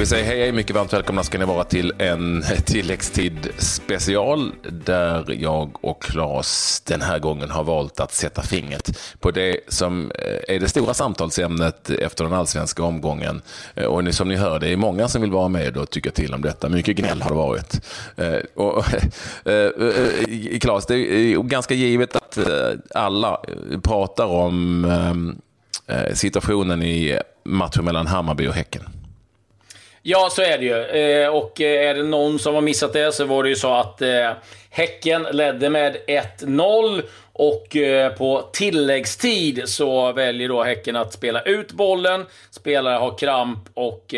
Vi säger hej, hej, mycket varmt välkomna ska ni vara till en tilläggstid special där jag och Claes den här gången har valt att sätta fingret på det som eh, är det stora samtalsämnet efter den allsvenska omgången. Eh, och som ni hör, det är många som vill vara med och tycka till om detta. Mycket gnäll har det varit. Eh, och, Claes, det är ganska givet att alla pratar om situationen i matchen mellan Hammarby och Häcken. Ja, så är det ju. Eh, och eh, är det någon som har missat det så var det ju så att eh, Häcken ledde med 1-0 och på tilläggstid så väljer då Häcken att spela ut bollen. Spelare har kramp och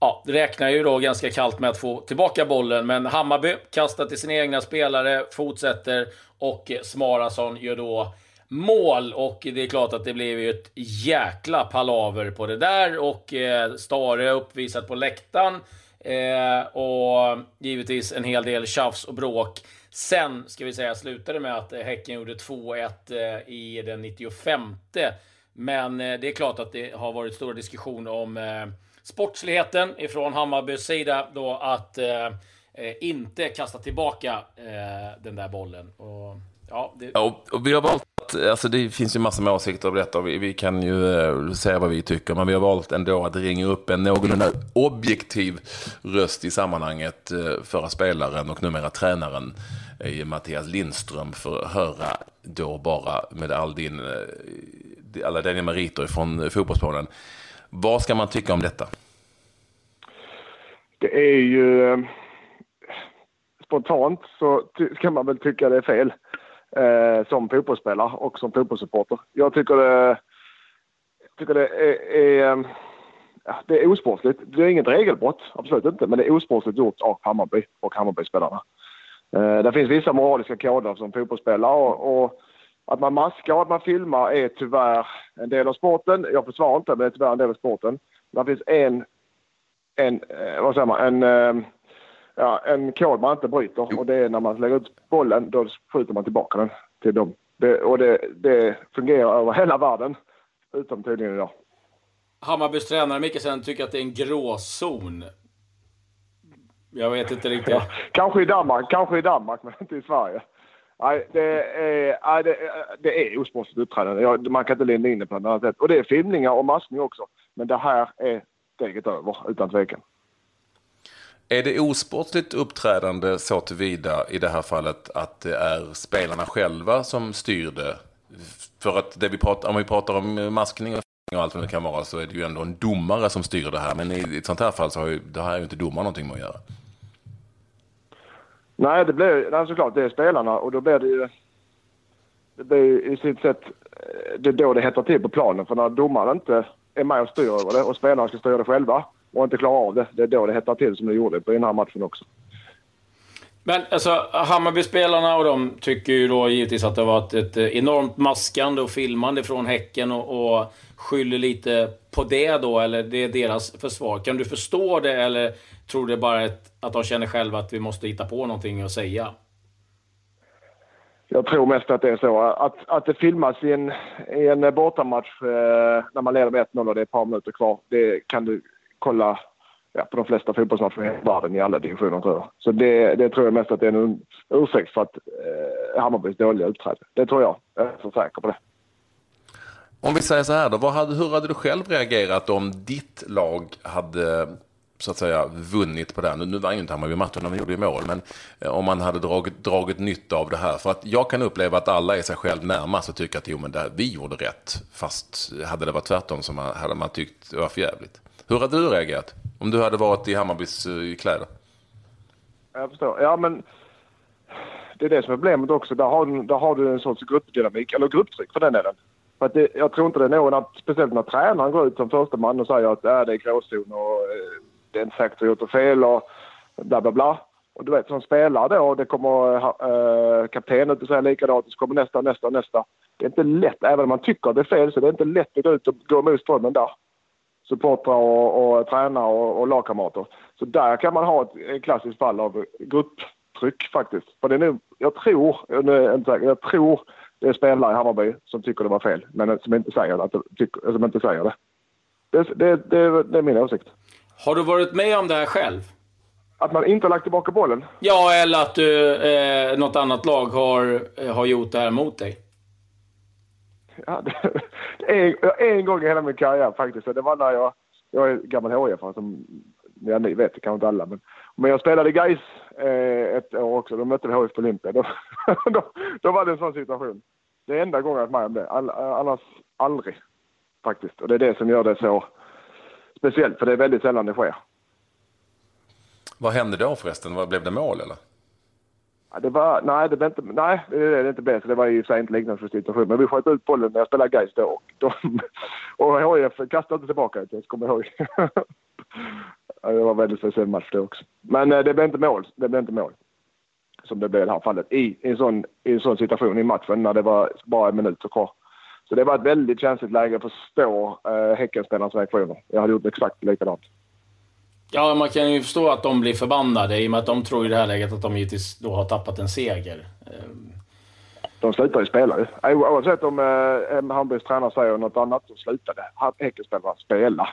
ja, räknar ju då ganska kallt med att få tillbaka bollen. Men Hammarby kastar till sina egna spelare, fortsätter och Smarason gör då mål och det är klart att det blev ju ett jäkla palaver på det där och eh, Stare uppvisat på läktaren eh, och givetvis en hel del tjafs och bråk. Sen ska vi säga slutade med att Häcken gjorde 2-1 eh, i den 95. Men eh, det är klart att det har varit stora diskussioner om eh, sportsligheten ifrån Hammarbys sida då att eh, eh inte kasta tillbaka eh, den där bollen. Och, ja, det... ja, och vi har valt alltså det finns ju massor med åsikter om detta och vi, vi kan ju eh, säga vad vi tycker. Men vi har valt ändå att ringa upp en någorlunda objektiv röst i sammanhanget. Eh, förra spelaren och numera tränaren eh, Mattias Lindström för att höra då bara med all din, eh, alla dina meriter från eh, fotbollsplanen. Vad ska man tycka om detta? Det är ju eh, spontant så kan man väl tycka det är fel eh, som fotbollsspelare och som fotbollssupporter. Jag tycker det, tycker det är, är eh, det är osportsligt. Det är inget regelbrott, absolut inte, men det är osportsligt gjort av Hammarby och Hammarbyspelarna. Eh, det finns vissa moraliska koder som fotbollsspelare och, och att man maskar och att man filmar är tyvärr en del av sporten. Jag försvarar inte, men det är tyvärr en del av sporten. Det finns en, en eh, vad säger man, en eh, ja, en kod man inte bryter och det är när man lägger ut bollen, då skjuter man tillbaka den till dem. Det, och det, det fungerar över hela världen, utom tydligen idag. Hammarbys tränare Mikkelsen tycker att det är en gråzon. Jag vet inte riktigt. Ja, kanske i Danmark, kanske i Danmark, men inte i Sverige. Nej, det är, nej, det, det är osportsligt uppträdande. Man kan inte linda in det på något annat sätt. Och det är filmningar och maskning också. Men det här är steget över, utan tvekan. Är det osportsligt uppträdande så tillvida i det här fallet att det är spelarna själva som styr det? För att det vi pratar, om vi pratar om maskning och allt vad det kan vara så är det ju ändå en domare som styr det här. Men i ett sånt här fall så har ju, det här ju inte domaren någonting med att göra. Nej, det blir nej, såklart det är spelarna och då blir det ju det blir i sitt sätt eh, det är då det hettar till på planen. För när domaren inte är med och styr över det och spelarna ska styra det själva och inte klarar av det. Det är då det hettar till som det gjorde på den här matchen också. Men alltså Hammarbyspelarna och de tycker ju då givetvis att det har varit ett eh, enormt maskande och filmande från Häcken och, och skyller lite på det då, eller det är deras försvar. Kan du förstå det eller tror du bara ett, att de känner själva att vi måste hitta på någonting att säga? Jag tror mest att det är så. Att, att det filmas i en, i en bortamatch eh, när man leder med 1-0 och det är ett par minuter kvar, det kan du kolla ja, på de flesta fotbollsmatcher i världen i alla divisioner tror jag. Så det, det tror jag mest att det är en ursäkt för att eh, Hammarbys dåliga uppträdande. Det tror jag. Jag är så säker på det. Om vi säger så här då, vad hade, hur hade du själv reagerat om ditt lag hade så att säga vunnit på det här. Nu, nu vann ju inte Hammarby matchen, de gjorde ju mål, men eh, om man hade dragit, dragit nytta av det här. För att jag kan uppleva att alla är sig själv närmast och tycker att jo, men det, vi gjorde rätt. Fast hade det varit tvärtom så man, hade man tyckt det var för jävligt. Hur hade du reagerat om du hade varit i Hammarbys eh, kläder? Jag förstår. Ja, men det är det som är problemet också. Där har, du, där har du en sorts gruppdynamik, eller grupptryck för den delen. För att det, jag tror inte det är någon, att, speciellt när tränaren går ut som första man och säger att äh, det är gråzon och äh, det är inte säkert att du gjort något fel och bla bla bla. Och du vet som spelare då, det kommer eh, äh, kaptenen ut och säger likadant, så kommer nästa, nästa, nästa. Det är inte lätt, även om man tycker att det är fel, så det är inte lätt att gå ut och gå emot strömmen där supportrar och, och tränare och, och lagkamrater. Så där kan man ha ett, klassiskt fall av grupptryck faktiskt. För det är nu, jag tror, jag, tror det är spelare i Hammarby som tycker det var fel, men som inte säger, att, som inte säger det. Det, det, det, det är min åsikt. Har du varit med om det här själv? Att man inte har lagt tillbaka bollen? Ja, eller att du, eh, något annat lag har, eh, har gjort det här mot dig? Ja, det, en, en gång i hela min karriär faktiskt. Det var när jag, jag är gammal HIF som ja, ni vet, det kanske inte alla. Men, men jag spelade Gais eh, ett år också. Då mötte vi HIF på Olympia. Då, då, då, var det en sån situation. Det är enda gången jag varit med om det. All, annars aldrig faktiskt. Och det är det som gör det så speciellt. För det är väldigt sällan det sker. Vad hände då förresten? Blev det mål eller? Ja, det var, nej, det blev inte, nej, det, det, det inte blev så. Det var i och för sig inte liknande situation. Men vi sköt ut bollen när jag spelade Gais då. Och, de, och HIF kastade inte tillbaka det, kommer jag ihåg. ja, det var väldigt speciell match det också. Men eh, det blev inte mål. Det blev inte mål. Som det blev i det här fallet. I, i, en, sån, I en sån situation i matchen när det var bara en minut kvar. Så det var ett väldigt känsligt läge att förstå eh, Häckenspelarnas reaktioner. Jag hade gjort exakt likadant. Ja, man kan ju förstå att de blir förbannade i och med att de tror i det här läget att de givetvis då har tappat en seger. De slutar ju spela ju. Oavsett om eh, Hammarbys tränare säger något annat så slutade Häckenspelarna spela.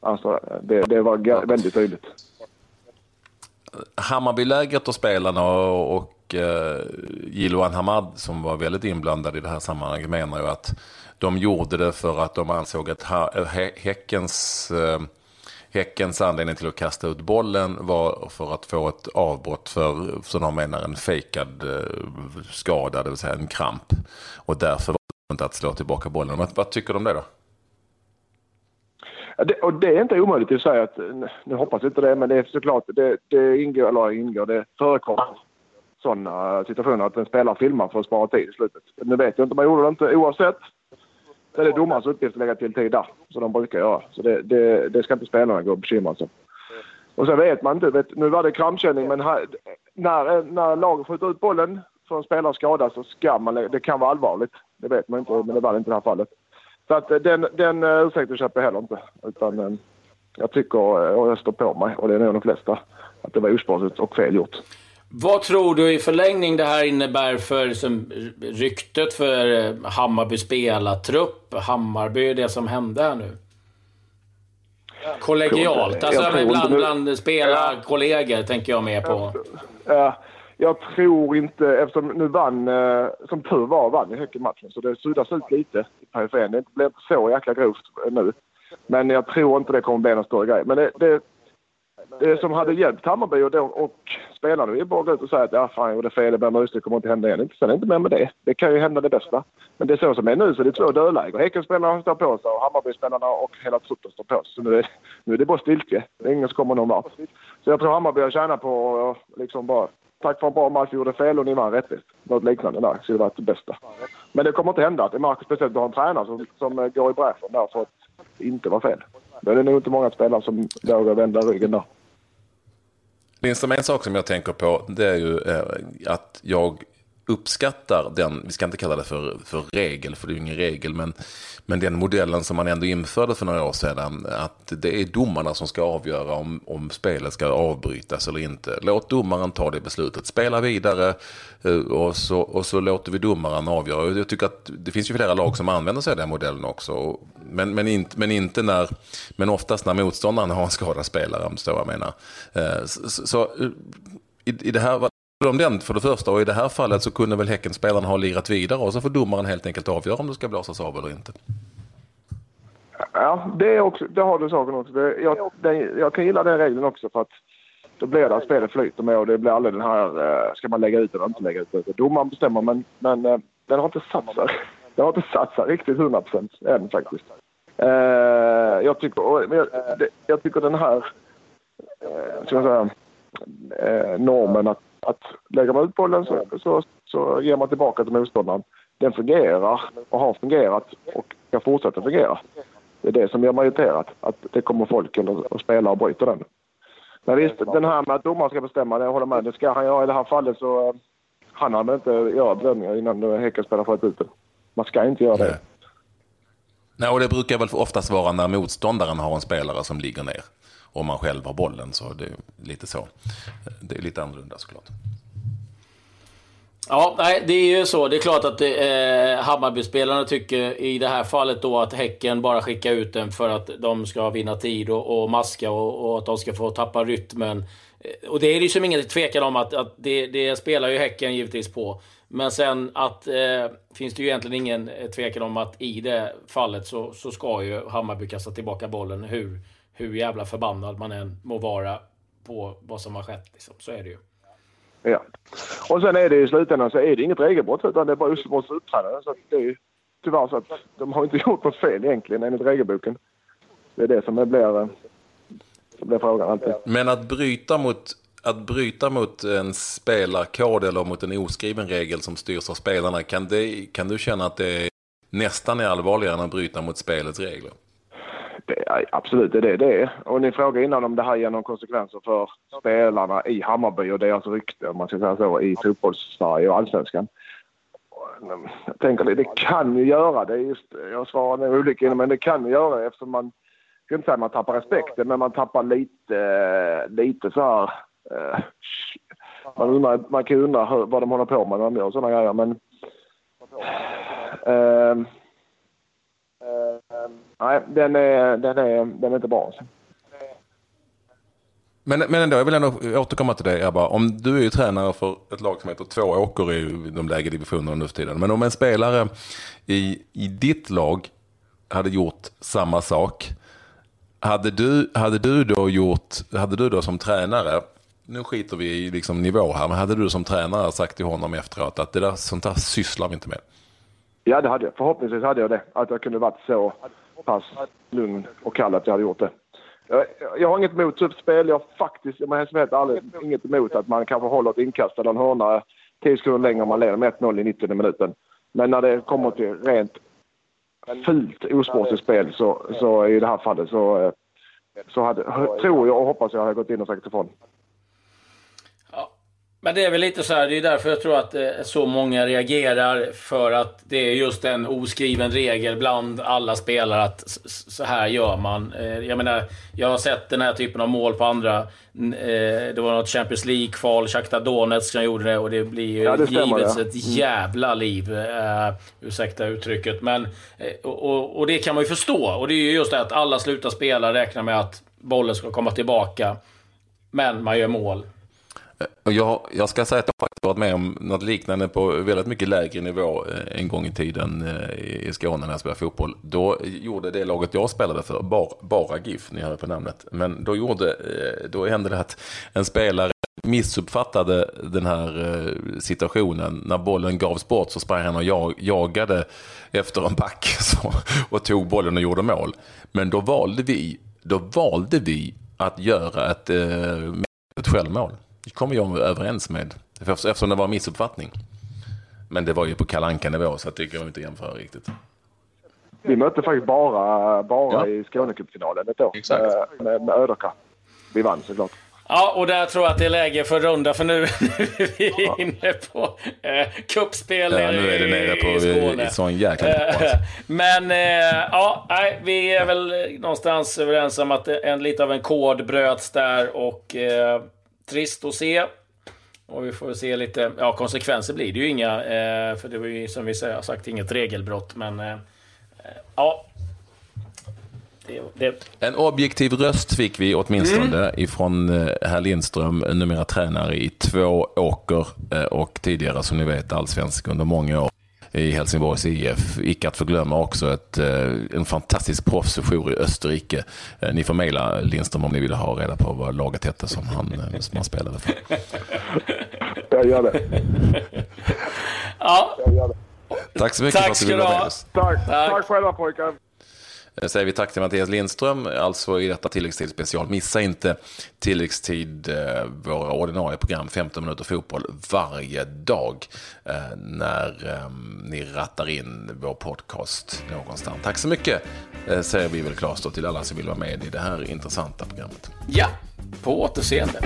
Alltså, det, det var väldigt tydligt. Hammarbylägret och spelarna och, och eh, Jiloan Hamad som var väldigt inblandad i det här sammanhanget menar ju att de gjorde det för att de ansåg att ha, Häckens eh, Häckens anledning till att kasta ut bollen var för att få ett avbrott för, som de menar, en fejkad eh, skada, det vill säga en kramp. Och därför var det inte att slå tillbaka bollen. Vad, vad tycker du om det då? Det, och det är inte omöjligt att säga att, nu hoppas jag inte det, men det är såklart, det, det ingår, eller ingår, det förekommer sådana situationer att en spelare filmar för att spara tid i slutet. Nu vet jag inte om man gjorde det inte oavsett. Så är det domarens uppgift att lägga till tid där, som de brukar göra. Så det, det, det ska inte spelarna gå och bekymra sig Och sen vet man inte, vet, nu var det kramkänning, men här, när, när laget skjuter ut bollen för en spelare skadad så ska man, det kan vara allvarligt. Det vet man inte, men det var det inte i det här fallet. Så att eh, den, den eh, ursäkten köper jag heller inte. Utan eh, jag tycker, och jag står på mig, och det är nog de flesta, att det var osportsligt och fel gjort. Vad tror du i förlängning det här innebär för som, ryktet för eh, Hammarby spelartrupp? Hammarby, det som hände här nu? Kollegialt, alltså bland, bland spelarkollegor tänker jag mer på. Ja, jag tror inte, eftersom nu vann, eh, som tur var, vann i Häcken-matchen. Så det suddas ut lite i periferin. Det blev inte så jäkla grovt nu. Men jag tror inte det kommer bli någon större grej. Men det, det, det som hade hjälpt Hammarby och, då, och spelarna är bara att gå ut och säga att ja, fan jag gjorde fel, det ber om det kommer inte hända igen. Sen är det inte mer med det. Det kan ju hända det bästa. Men det är så som är nu så det är två dödläger. Häckenspelarna står på sig och Hammarbyspelarna och hela truppen står på sig. Så nu är, nu är det bara stiltje. Det är ingen som kommer någon vart. Så jag tror Hammarby har tjänat på att eh, liksom bara tack för en bra match, vi gjorde fel och ni vann rättvist. Något liknande där skulle varit det bästa. Men det kommer inte hända. Det märks speciellt du har en tränare som, som eh, går i bräschen där för att det inte var fel. Då är det nog inte många spelare som vågar vända ryggen där. Lindström, en sak som jag tänker på det är ju eh, att jag uppskattar den, vi ska inte kalla det för, för regel, för det är ju ingen regel, men, men den modellen som man ändå införde för några år sedan, att det är domarna som ska avgöra om, om spelet ska avbrytas eller inte. Låt domaren ta det beslutet, spela vidare eh, och så, och så låter vi domaren avgöra. Jag tycker att det finns ju flera lag som använder sig av den modellen också, men, men, inte, men inte när, men oftast när motståndaren har en skadad spelare, om du vad jag menar. Eh, så, så i, i det här om den för det första och i det här fallet så kunde väl Häckenspelarna ha lirat vidare och så får domaren helt enkelt avgöra om det ska blåsas av eller inte. Ja, det, är också, det har du saken också. Det, jag, det, jag kan gilla den regeln också för att då blir det att spelet flyter med och det blir aldrig den här, eh, ska man lägga ut eller inte lägga ut. Alltså, domaren bestämmer men, men eh, den har inte satt sig. Den har inte satt sig riktigt 100 procent än faktiskt. Eh, jag, tycker, jag, jag, tycker den här, eh, ska jag säga, eh, normen att att lägger man ut bollen så, så, så ger man tillbaka till motståndaren. Den fungerar och har fungerat och kan fortsätta fungera. Det är det som gör mig irriterad, att det kommer folk och spelar och bryter den. Men visst, den här med att domaren ska bestämma, det håller med. Det ska han göra i det här fallet så han hade inte göra bedömningar innan Häcken spelar sköt ut. Man ska inte göra det. Nej, och det brukar väl oftast vara när motståndaren har en spelare som ligger ner om man själv har bollen. Så det är lite så. Det är lite annorlunda såklart. Ja, nej, det är ju så. Det är klart att eh, Hammarbyspelarna tycker i det här fallet då att Häcken bara skickar ut den för att de ska vinna tid och, och maska och, och, att de ska få tappa rytmen. Och det är ju liksom ingen tvekan om att, att det, det spelar ju Häcken givetvis på. Men sen att eh, finns det ju egentligen ingen eh, tvekan om att i det fallet så, så ska ju Hammarby kasta tillbaka bollen hur, hur jävla förbannad man än må vara på vad som har skett. Liksom. Så är det ju. Ja. Och sen är det i slutändan så är det inget regelbrott utan det är bara Ulsterbos uppträdande. Så det är ju tyvärr så att de har inte gjort något fel egentligen enligt regelboken. Det är det som det blir, eh, som blir frågan alltid. Men att bryta mot att bryta mot en spelarkod eller mot en oskriven regel som styrs av spelarna, kan, det, kan du känna att det nästan är allvarligare än att bryta mot spelets regler? Det är, absolut, det är det det är. Och ni frågade innan om det här ger några konsekvenser för spelarna i Hammarby och deras rykte, om man ska säga så, i fotbolls-Sverige och allsvenskan. Jag tänker det, det kan ju göra det. Just, jag svarar nu olika, men det kan ju göra det eftersom man, ska inte säga att man tappar respekten, men man tappar lite, eh, lite så här eh, man, undrar, man kan ju undra hur, vad de håller på med när de gör sådana grejer. Men, uh, uh, nej, den är, den, är, den är inte bra. Alltså. Men, men ändå, jag vill ändå återkomma till det Ebba. Om du är ju tränare för ett lag som heter Två Åker i de lägre divisionerna nu för tiden. Men om en spelare i, i ditt lag hade gjort samma sak. Hade du, hade du då gjort, hade du då som tränare nu skiter vi i liksom nivå här, men hade du som tränare sagt till honom efteråt att det där, sånt där sysslar vi inte med? Ja, det hade jag. Förhoppningsvis hade jag det. Att jag kunde varit så pass lugn och kall att jag hade gjort det. Jag, jag har inget emot uppspel. Jag har faktiskt, om jag är helt ärlig, inget emot att man kanske håller ett inkast eller en hörna tio sekunder längre om man leder med 1-0 i 90 minuten. Men när det kommer till rent fult osportsligt spel så, så i det här fallet så, så hade, tror jag och hoppas jag hade gått in och sagt ifrån. Men det är väl lite så här, det är därför jag tror att eh, så många reagerar. För att det är just en oskriven regel bland alla spelare att så här gör man. Eh, jag menar, jag har sett den här typen av mål på andra. Eh, det var något Champions League-kval, Shakhtar Donetsk som gjorde det och det blir ju ja, givetvis ja. ett mm. jävla liv. Uh, ursäkta uttrycket. Men, och, och, och, det kan man ju förstå. Och det är ju just det att alla slutar spela, räknar med att bollen ska komma tillbaka. Men man gör mål. Eh, jag, jag ska säga att jag faktiskt varit med om något liknande på väldigt mycket lägre nivå eh, en gång i tiden eh, i Skåne när jag spelade fotboll. Då gjorde det laget jag spelade för, bara, bara GIF, ni hör på namnet. Men då, gjorde, då hände det att en spelare missuppfattade den här situationen. När bollen gavs bort så sprang han och jag, jagade efter en back så, och tog bollen och gjorde mål. Men då valde vi, då valde vi att göra ett, ett självmål. Det kommer jag överens med. Eftersom det var en missuppfattning. Men det var ju på kalanka nivå så det går inte att jämföra riktigt. Vi mötte faktiskt bara, bara ja. i Skånecupfinalen ett år. Exakt. Med, med, med Öderka. Vi vann såklart. Ja, och där tror jag att det är läge för runda för nu, är vi ja. inne på eh, kuppspel ja, nu är det nere på Skåne. sån jäkla alltså. Men eh, ja, nej, vi är väl någonstans överens om att en, lite av en kod bröts där och eh, trist att se. Och vi får se lite, ja konsekvenser blir det ju inga. Eh, för det var ju som vi har sagt inget regelbrott. Men eh, eh, ja. Det, det. En objektiv röst fick vi åtminstone mm. ifrån eh, herr Lindström, numera tränare i två åker eh, och tidigare som ni vet allsvensk under många år i Helsingborgs IF. Icke att förglömma också ett, eh, en fantastisk proffsjour i Österrike. Eh, ni får mejla Lindström om ni vill ha reda på vad laget hette som han, eh, som han spelade för. Jag gör det. Ja. Jag gör det. Tack så mycket Tack för att du ville vara med oss. Tack. Tack. Tack själva pojkar. Eh, säger vi tack till Mattias Lindström, alltså i detta tilläggstid special. Missa inte tilläggstid, eh, våra ordinarie program 15 minuter fotboll varje dag eh, när ehm, ni rattar in vår podcast någonstans. Tack så mycket säger vi väl Klas till alla som vill vara med i det här intressanta programmet. Ja, på återseende.